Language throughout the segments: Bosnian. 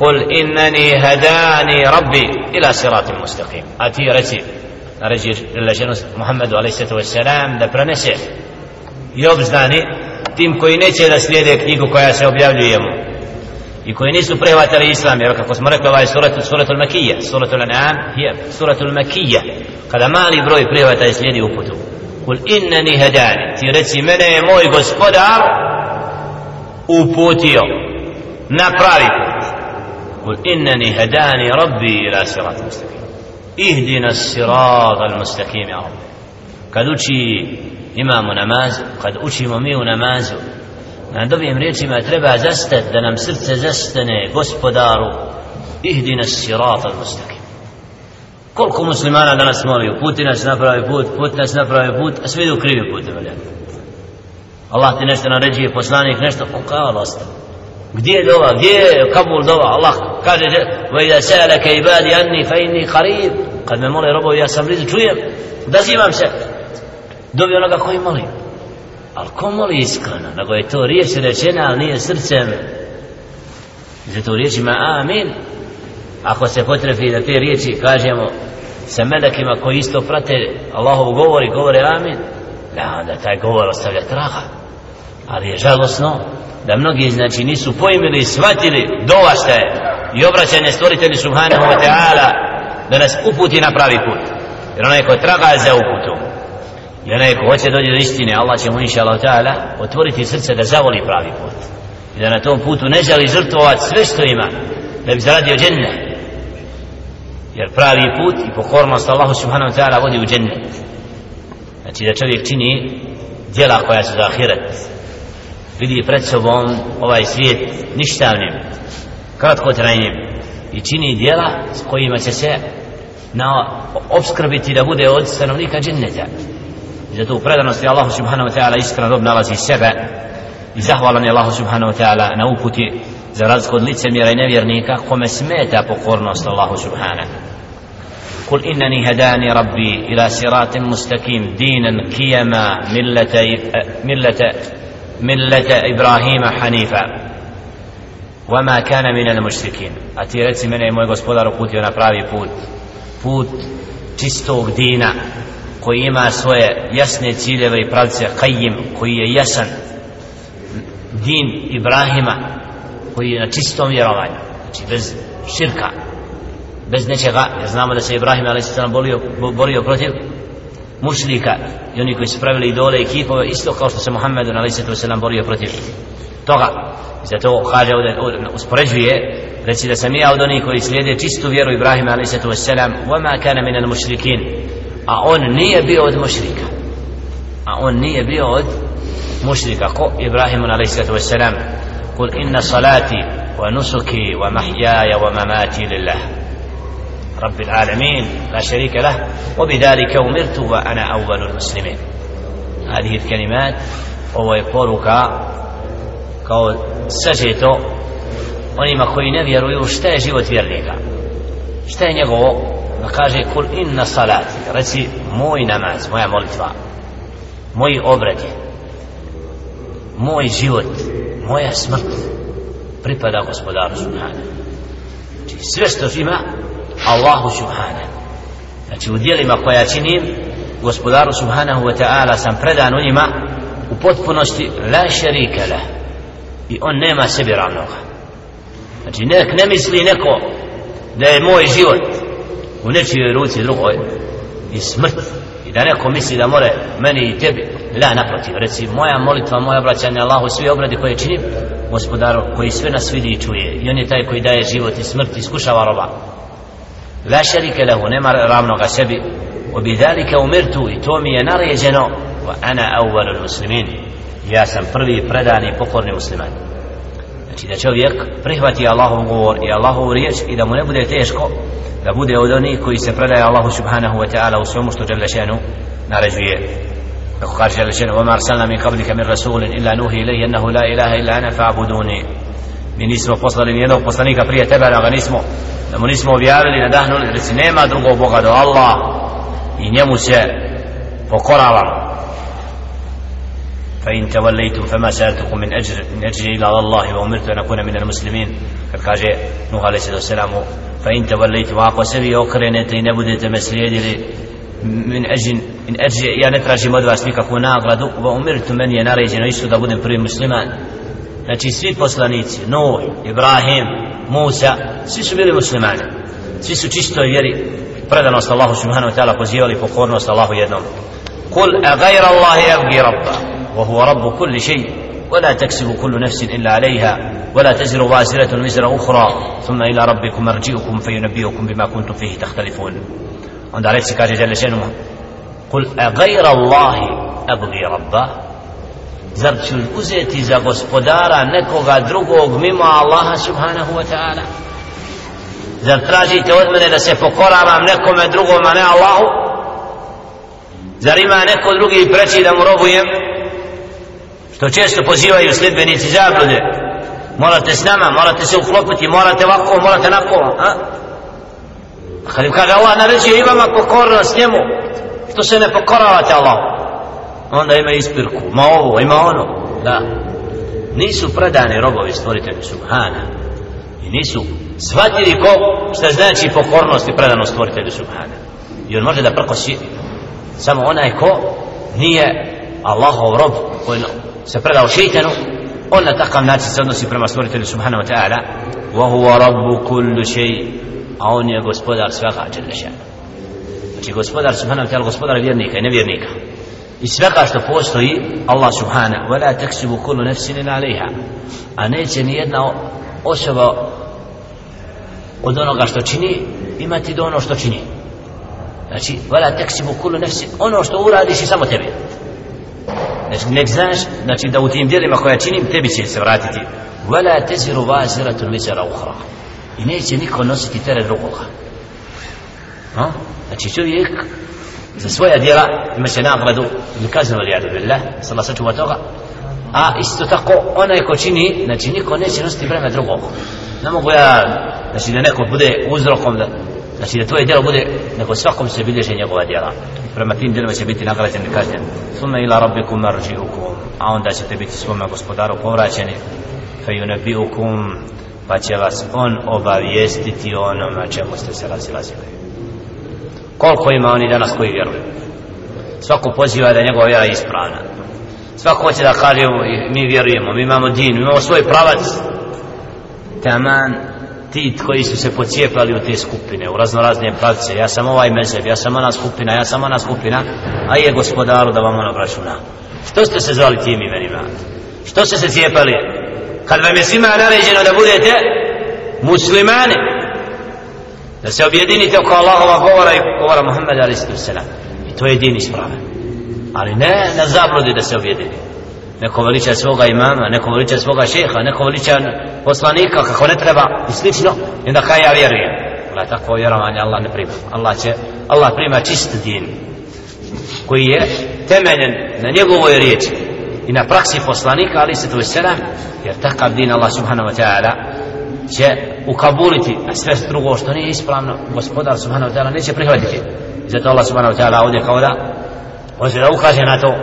قل إنني هداني ربي إلى صراط مستقيم رسي نرجي لجنة محمد عليه الصلاة والسلام da prenese i obznani tim koji neće da slijede knjigu koja se objavljuje mu i koji nisu prihvatali islam jer kako smo rekli ovaj surat suratul makija suratul an'am je suratul makija kada mali broj prihvata i slijedi uputu kul innani hadani ti reci mene je moj gospodar uputio na pravi put قل إنني هداني rabbi إلى صراط مستقيم. ihdina الصراط المستقيم يا ya rabbi kad uči imamo namazu kad učimo mi u namazu na dobijim riječima treba zastat da nam srce zastane gospodaru. Ihdina sirat al mustaqim. Koliko muslimana danas moli puti nas napravi put put nas napravi put a svi idu krivi put Allah ti nešto naređuje poslanik nešto on kao gdje je dova? Gdje je kabul dova? Allah kaže va ida sa'alaka ibadi anni fa inni qarib. Kad me mole robovi ja sam blizu čujem da zivam se. Dobi onoga koji moli. Ali ko moli iskreno? Nego je to riječ rečena ali nije srcem. Zato riječima amin. Ako se potrefi da te riječi kažemo sa melekima koji isto prate Allahov govori, govore amin. Da onda taj govor ostavlja traga ali je žalosno da mnogi znači nisu pojmili i shvatili dova šta je i obraćanje stvoritelji subhanahu wa ta'ala da nas uputi na pravi put. Jer onaj ko traga za uputom i onaj ko hoće dođe do istine Allah će mu inša Allah ta'ala otvoriti srce da zavoli pravi put. I da na tom putu ne želi žrtvovati sve što ima da bi zaradio džennet. Jer pravi put i pokornost Allahu subhanahu wa ta'ala vodi u džennet. Znači da čovjek čini djela koja su za ahiret vidi pred sobom ovaj svijet ništavnim kratko trajnim i čini djela s kojima će se na obskrbiti da bude od stanovnika dženneta i zato u predanosti Allahu subhanahu wa ta'ala iskren rob nalazi sebe i zahvalan je Allahu subhanahu wa ta'ala na uputi za razliku od licemjera i nevjernika kome smeta pokornost Allahu subhanahu قل إنني هداني ربي إلى صراط مستقيم دينا قيما ملة ملة ملة إبراهيم حنيفا وما كان من المشركين أتي رeci mene moj gospodar uputio na pravi put put čistog dina koji ima svoje jasne ciljeve i pravce kajim koji je jasan din Ibrahima koji je na čistom vjerovanju znači bez širka bez nečega jer znamo da se Ibrahim a.s. borio, borio protiv mušlika i oni koji su pravili idole i kipove isto kao što se Muhammed a.s. borio protiv toga i zato kaže ovdje uspoređuje reci da sam ja od onih koji slijede čistu vjeru Ibrahima a.s. وَمَا كَانَ مِنَ الْمُشْرِكِينَ a on nije bio od mušrika a on nije bio od mušrika ko Ibrahim a.s. قل إن صلاتي ونسكي ومحياي ومماتي لله رب العالمين لا شريك له وبذلك أمرت وأنا أول المسلمين هذه الكلمات وهو يقولك kao sažeto onima koji ne vjeruju šta je život vjernika šta je njegovo da kaže kul inna salati reci moj namaz, moja molitva moji obradi moj život moja smrt pripada gospodaru subhanahu znači sve što ima Allahu subhanahu. Znači u dijelima koja činim gospodaru subhanahu wa ta'ala sam predan u njima u potpunosti la šerike la i on nema sebi ravnoga. Znači nek ne misli neko da je moj život u nečijoj ruci drugoj i smrt i da neko misli da more meni i tebi la naprotiv. Reci moja molitva moja obraćanje Allahu svi obradi koje činim gospodaru koji sve nas vidi i čuje. I on je taj koji daje život i smrt i iskušava roba. la šarike lehu nema ravnoga sebi وبذلك أمرت إتومي نريجنو وأنا أول المسلمين ja sam prvi predani pokorni musliman znači da čovjek prihvati Allahov govor i Allahovu riječ i da mu ne bude teško da bude od onih koji se predaje Allahu subhanahu wa ta'ala u svemu što žele šenu naređuje kako kaže žele šenu وما أرسلنا من قبلك من رسول إلا نوحي إليه أنه لا إله إلا أنا فاعبدوني mi nismo poslali ni jednog poslanika prije tebe da ga nismo da mu nismo objavili nadahnuli reci nema drugog Boga do Allah i njemu se pokoravamo فإن توليتم فما سألتكم من أجر من أجر إلى الله وأمرت أن أكون من المسلمين kad kaže Nuh alaih sallam selamu fa in tavallitu ako se vi okrenete i ne budete me slijedili min ajin in ajin ja ne tražim od vas nikakvu nagradu wa umirtu meni je naređeno isto da budem prvi musliman znači svi poslanici Nuh, Ibrahim, Musa svi su bili muslimani svi su čisto vjeri predanost Allahu subhanahu wa ta'ala pozivali pokornost Allahu jednom قل أغير الله أبغي ربا وهو رب كل شيء ولا تكسب كل نفس إلا عليها ولا تزر وازرة وزر أخرى ثم إلى ربكم مرجعكم فينبئكم بما كنتم فيه تختلفون عند عليه سكاجة جل شأنه قل أغير الله أبغي ربا zar ću uzeti za gospodara nekoga drugog mimo Allaha subhanahu wa ta'ala? Zar tražite od mene da se pokoravam nekome drugom a ne Allahu? Zar ima neko drugi preći da mu robujem? Što često pozivaju sljedbenici zablude. Morate s nama, morate se uklopiti morate ovako, morate nako a? a kad im kaže Allah naređuje i vama pokornost njemu. Što se ne pokoravate Allahu? Onda ima ispirku, ma ovo, ima ono. Da. Nisu predani robovi stvoritelju Subhana. I nisu shvatili ko šta znači pokornost i predanost stvoritelju Subhana. I on može da prkosi samo onaj ko nije Allahov rob koji se predao šeitanu on na takav način se odnosi prema stvoritelju subhanahu wa ta'ala. Wa huwa rabbu kullu shay. A on je gospodar svega dželle znači gospodar subhanahu wa ta'ala gospodar vjernika i nevjernika i svega što postoji Allah subhanahu wa la taksibu kullu nafsin ila alaiha. A neće ni jedna osoba od onoga što čini imati do ono što čini. Znači wala taksibu kullu nafsin ono što uradiš je samo tebi. Znači nek znaš znači da u tim djelima koja činim tebi će se vratiti. Wala taziru waziratun wizra ukhra. I neće niko nositi teret drugoga znači čovjek za svoja djela ima će nagradu ili kaznu ili jadu billah sallah sačuva toga. A isto tako onaj ko čini znači niko neće nositi breme drugog. Ne mogu ja znači da neko bude uzrokom da znači da tvoje djelo bude nego svakom se bilježe njegova djela. Prema tim djelima će biti nagrađen i kažnjen. Sume ila rabbikum marđiukum a onda ćete biti svome gospodaru povraćeni. Fe yunabiukum pa će vas on obavijestiti o na čemu ste se razilazili koliko ima oni danas koji vjeruju? Svako poziva da njegova vjera ispravna. Svako hoće da kaže mi vjerujemo, mi imamo din, mi imamo svoj pravac. Taman ti koji su se pocijepali u te skupine u razno razne pravce ja sam ovaj mezeb, ja sam ona skupina ja sam ona skupina a je gospodaru da vam ono računa što ste se zvali tim imenima? Što ste se cijepali? Kad vam je svima naređeno da budete muslimani da se objedinite oko Allahova govora i govora Muhammeda a.s. i to je din ispravan ali ne na zabludi da se objedini. Neko veliča svoga imama, neko veliča svoga šeha, neko veliča poslanika kako ne treba i slično. I onda kaj ja vjerujem? Allah tako vjerovanje Allah ne prima. Allah će, Allah prima čist din koji je temeljen na njegovoj riječi i na praksi poslanika ali se to je jer takav din Allah subhanahu wa ta'ala će ukabuliti a sve drugo što nije ispravno gospodar subhanahu wa ta'ala neće prihvatiti zato Allah subhanahu wa ta'ala ovdje kao da hoće da ukaže na to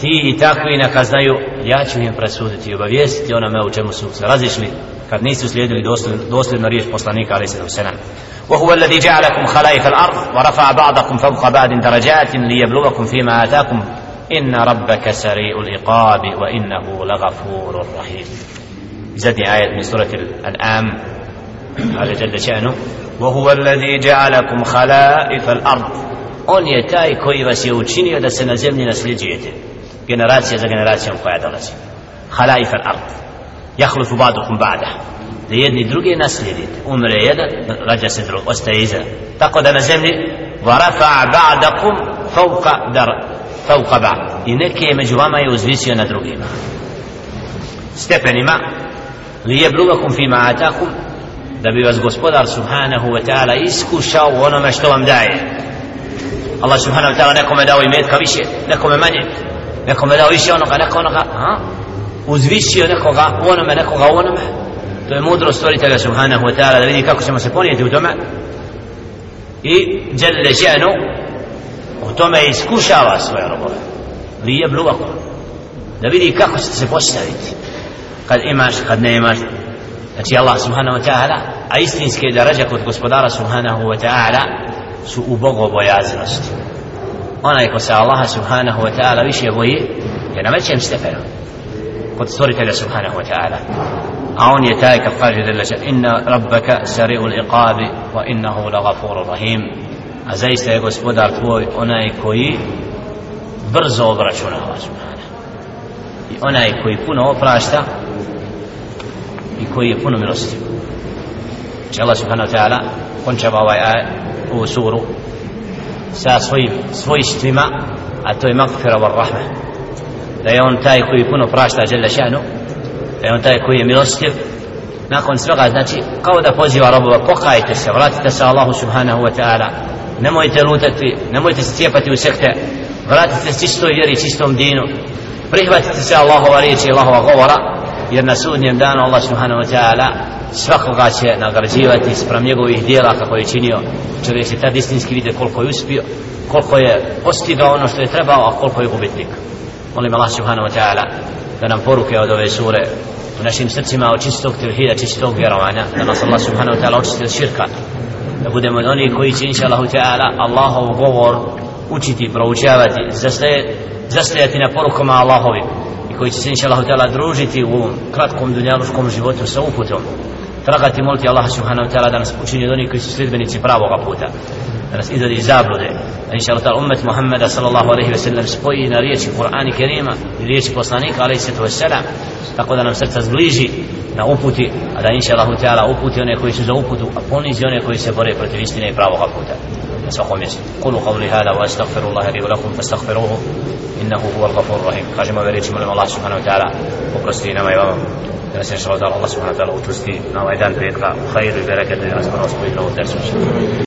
ti i takvi neka znaju ja ću im presuditi i obavijestiti onome u čemu su se razišli kad nisu slijedili dosljedno, dosljedno riječ poslanika ali se selam وهو الذي جعلكم خلائف الأرض ورفع بعضكم فوق بعض درجات ليبلغكم فيما آتاكم إن ربك سريع العقاب وإنه لغفور رحيم زدني آية من سورة الأنعام قال جل شأنه وهو الذي جعلكم خلائف الأرض on je taj koji vas je učinio da se na zemlji nasljeđujete generacija za generacijom koja dolazi halaif al ard jahlufu badukum ba'da da jedni drugi naslijedite umre jedan rađa se drug ostaje iza tako da na zemlji varafa ba'dakum fauka dar fauka ba'd i neke među vama je uzvisio na drugima stepenima li je blugakum fima atakum da bi vas gospodar subhanahu wa ta'ala iskušao u onome što vam daje Allah subhanahu wa ta'ala nekome dao imetka više nekome manje nekome dao više onoga, neko onoga, ha? uzvisio nekoga u onome, nekoga u onome. To je mudro stvoritelja subhanahu wa ta'ala da vidi kako ćemo se ponijeti u tome. I djelile ženu u tome iskušava svoje robove. Li bluvako. Da vidi kako ćete se postaviti. Kad imaš, kad ne imaš. znači Allah subhanahu wa ta'ala a istinske darađa kod gospodara subhanahu wa ta'ala su u bogobojaznosti. Onaj ko se Allaha subhanahu wa ta'ala više boji je na većem stepenu kod stvoritelja subhanahu wa ta'ala. A on je taj kad kaže da inna rabbaka sari'u l'iqabi wa innahu lagafuru rahim. A zaista je gospodar tvoj onaj koji brzo obračunava subhanahu i onaj koji puno oprašta i koji je puno milostiv Če Allah subhanahu wa ta'ala končava ovaj aj, ovu suru sa svojim svojstvima a to je magfira wa rahma. Da je on taj koji puno prašta žele šanu da je on taj koji je milostiv. Nakon svega znači kao da poziva robova pokajte se vratite se Allahu subhanahu wa ta'ala. Nemojte lutati nemojte se cijepati u sekte. Vratite se čistoj vjeri čistom dinu. Prihvatite se Allahova riječi i Allahova govora jer na sudnjem danu Allah subhanahu wa ta'ala svakoga će nagrađivati sprem njegovih dijela kako je činio. Čovjek će tad istinski vidjeti koliko je uspio koliko je postigao ono što je trebao a koliko je gubitnik. Molim Allah subhanahu wa ta'ala da nam poruke od ove sure u našim srcima od čistog tevhida, čistog vjerovanja da nas Allah subhanahu wa ta'ala očisti od širka. Da budemo od onih koji će inša Allah ta'ala Allahov govor učiti, proučavati zastajati na porukama Allahovim koji će se inša Allah ta'ala družiti u kratkom dunjaluškom životu sa uputom. Tragati moliti Allah subhanahu wa ta'ala da nas učini od onih koji su sljedbenici pravoga puta. Da nas izvedi iz zablude. Da inša Allah ta'ala umet Muhammeda sallallahu alaihi wa sallam spoji na riječi Kur'ani Kerima i riječi poslanika alaihi sallatu wa sallam tako da nam srca zbliži na uputi a da inša Allah ta'ala uputi one koji su za uputu a ponizi one koji se bore protiv istine i pravoga puta svakom mjestu kulu qavli hada wa astaghfirullaha li ulakum lakum fastaghfiruhu innahu huwa al-gafur rahim kažemo ove riječi molim Allah subhanahu wa ta'ala oprosti nama i vama. Da nas inša Allah subhanahu wa ta'ala učusti na ovaj dan petka u hajru i bereketu i nas prvo spojiti na ovu tersu.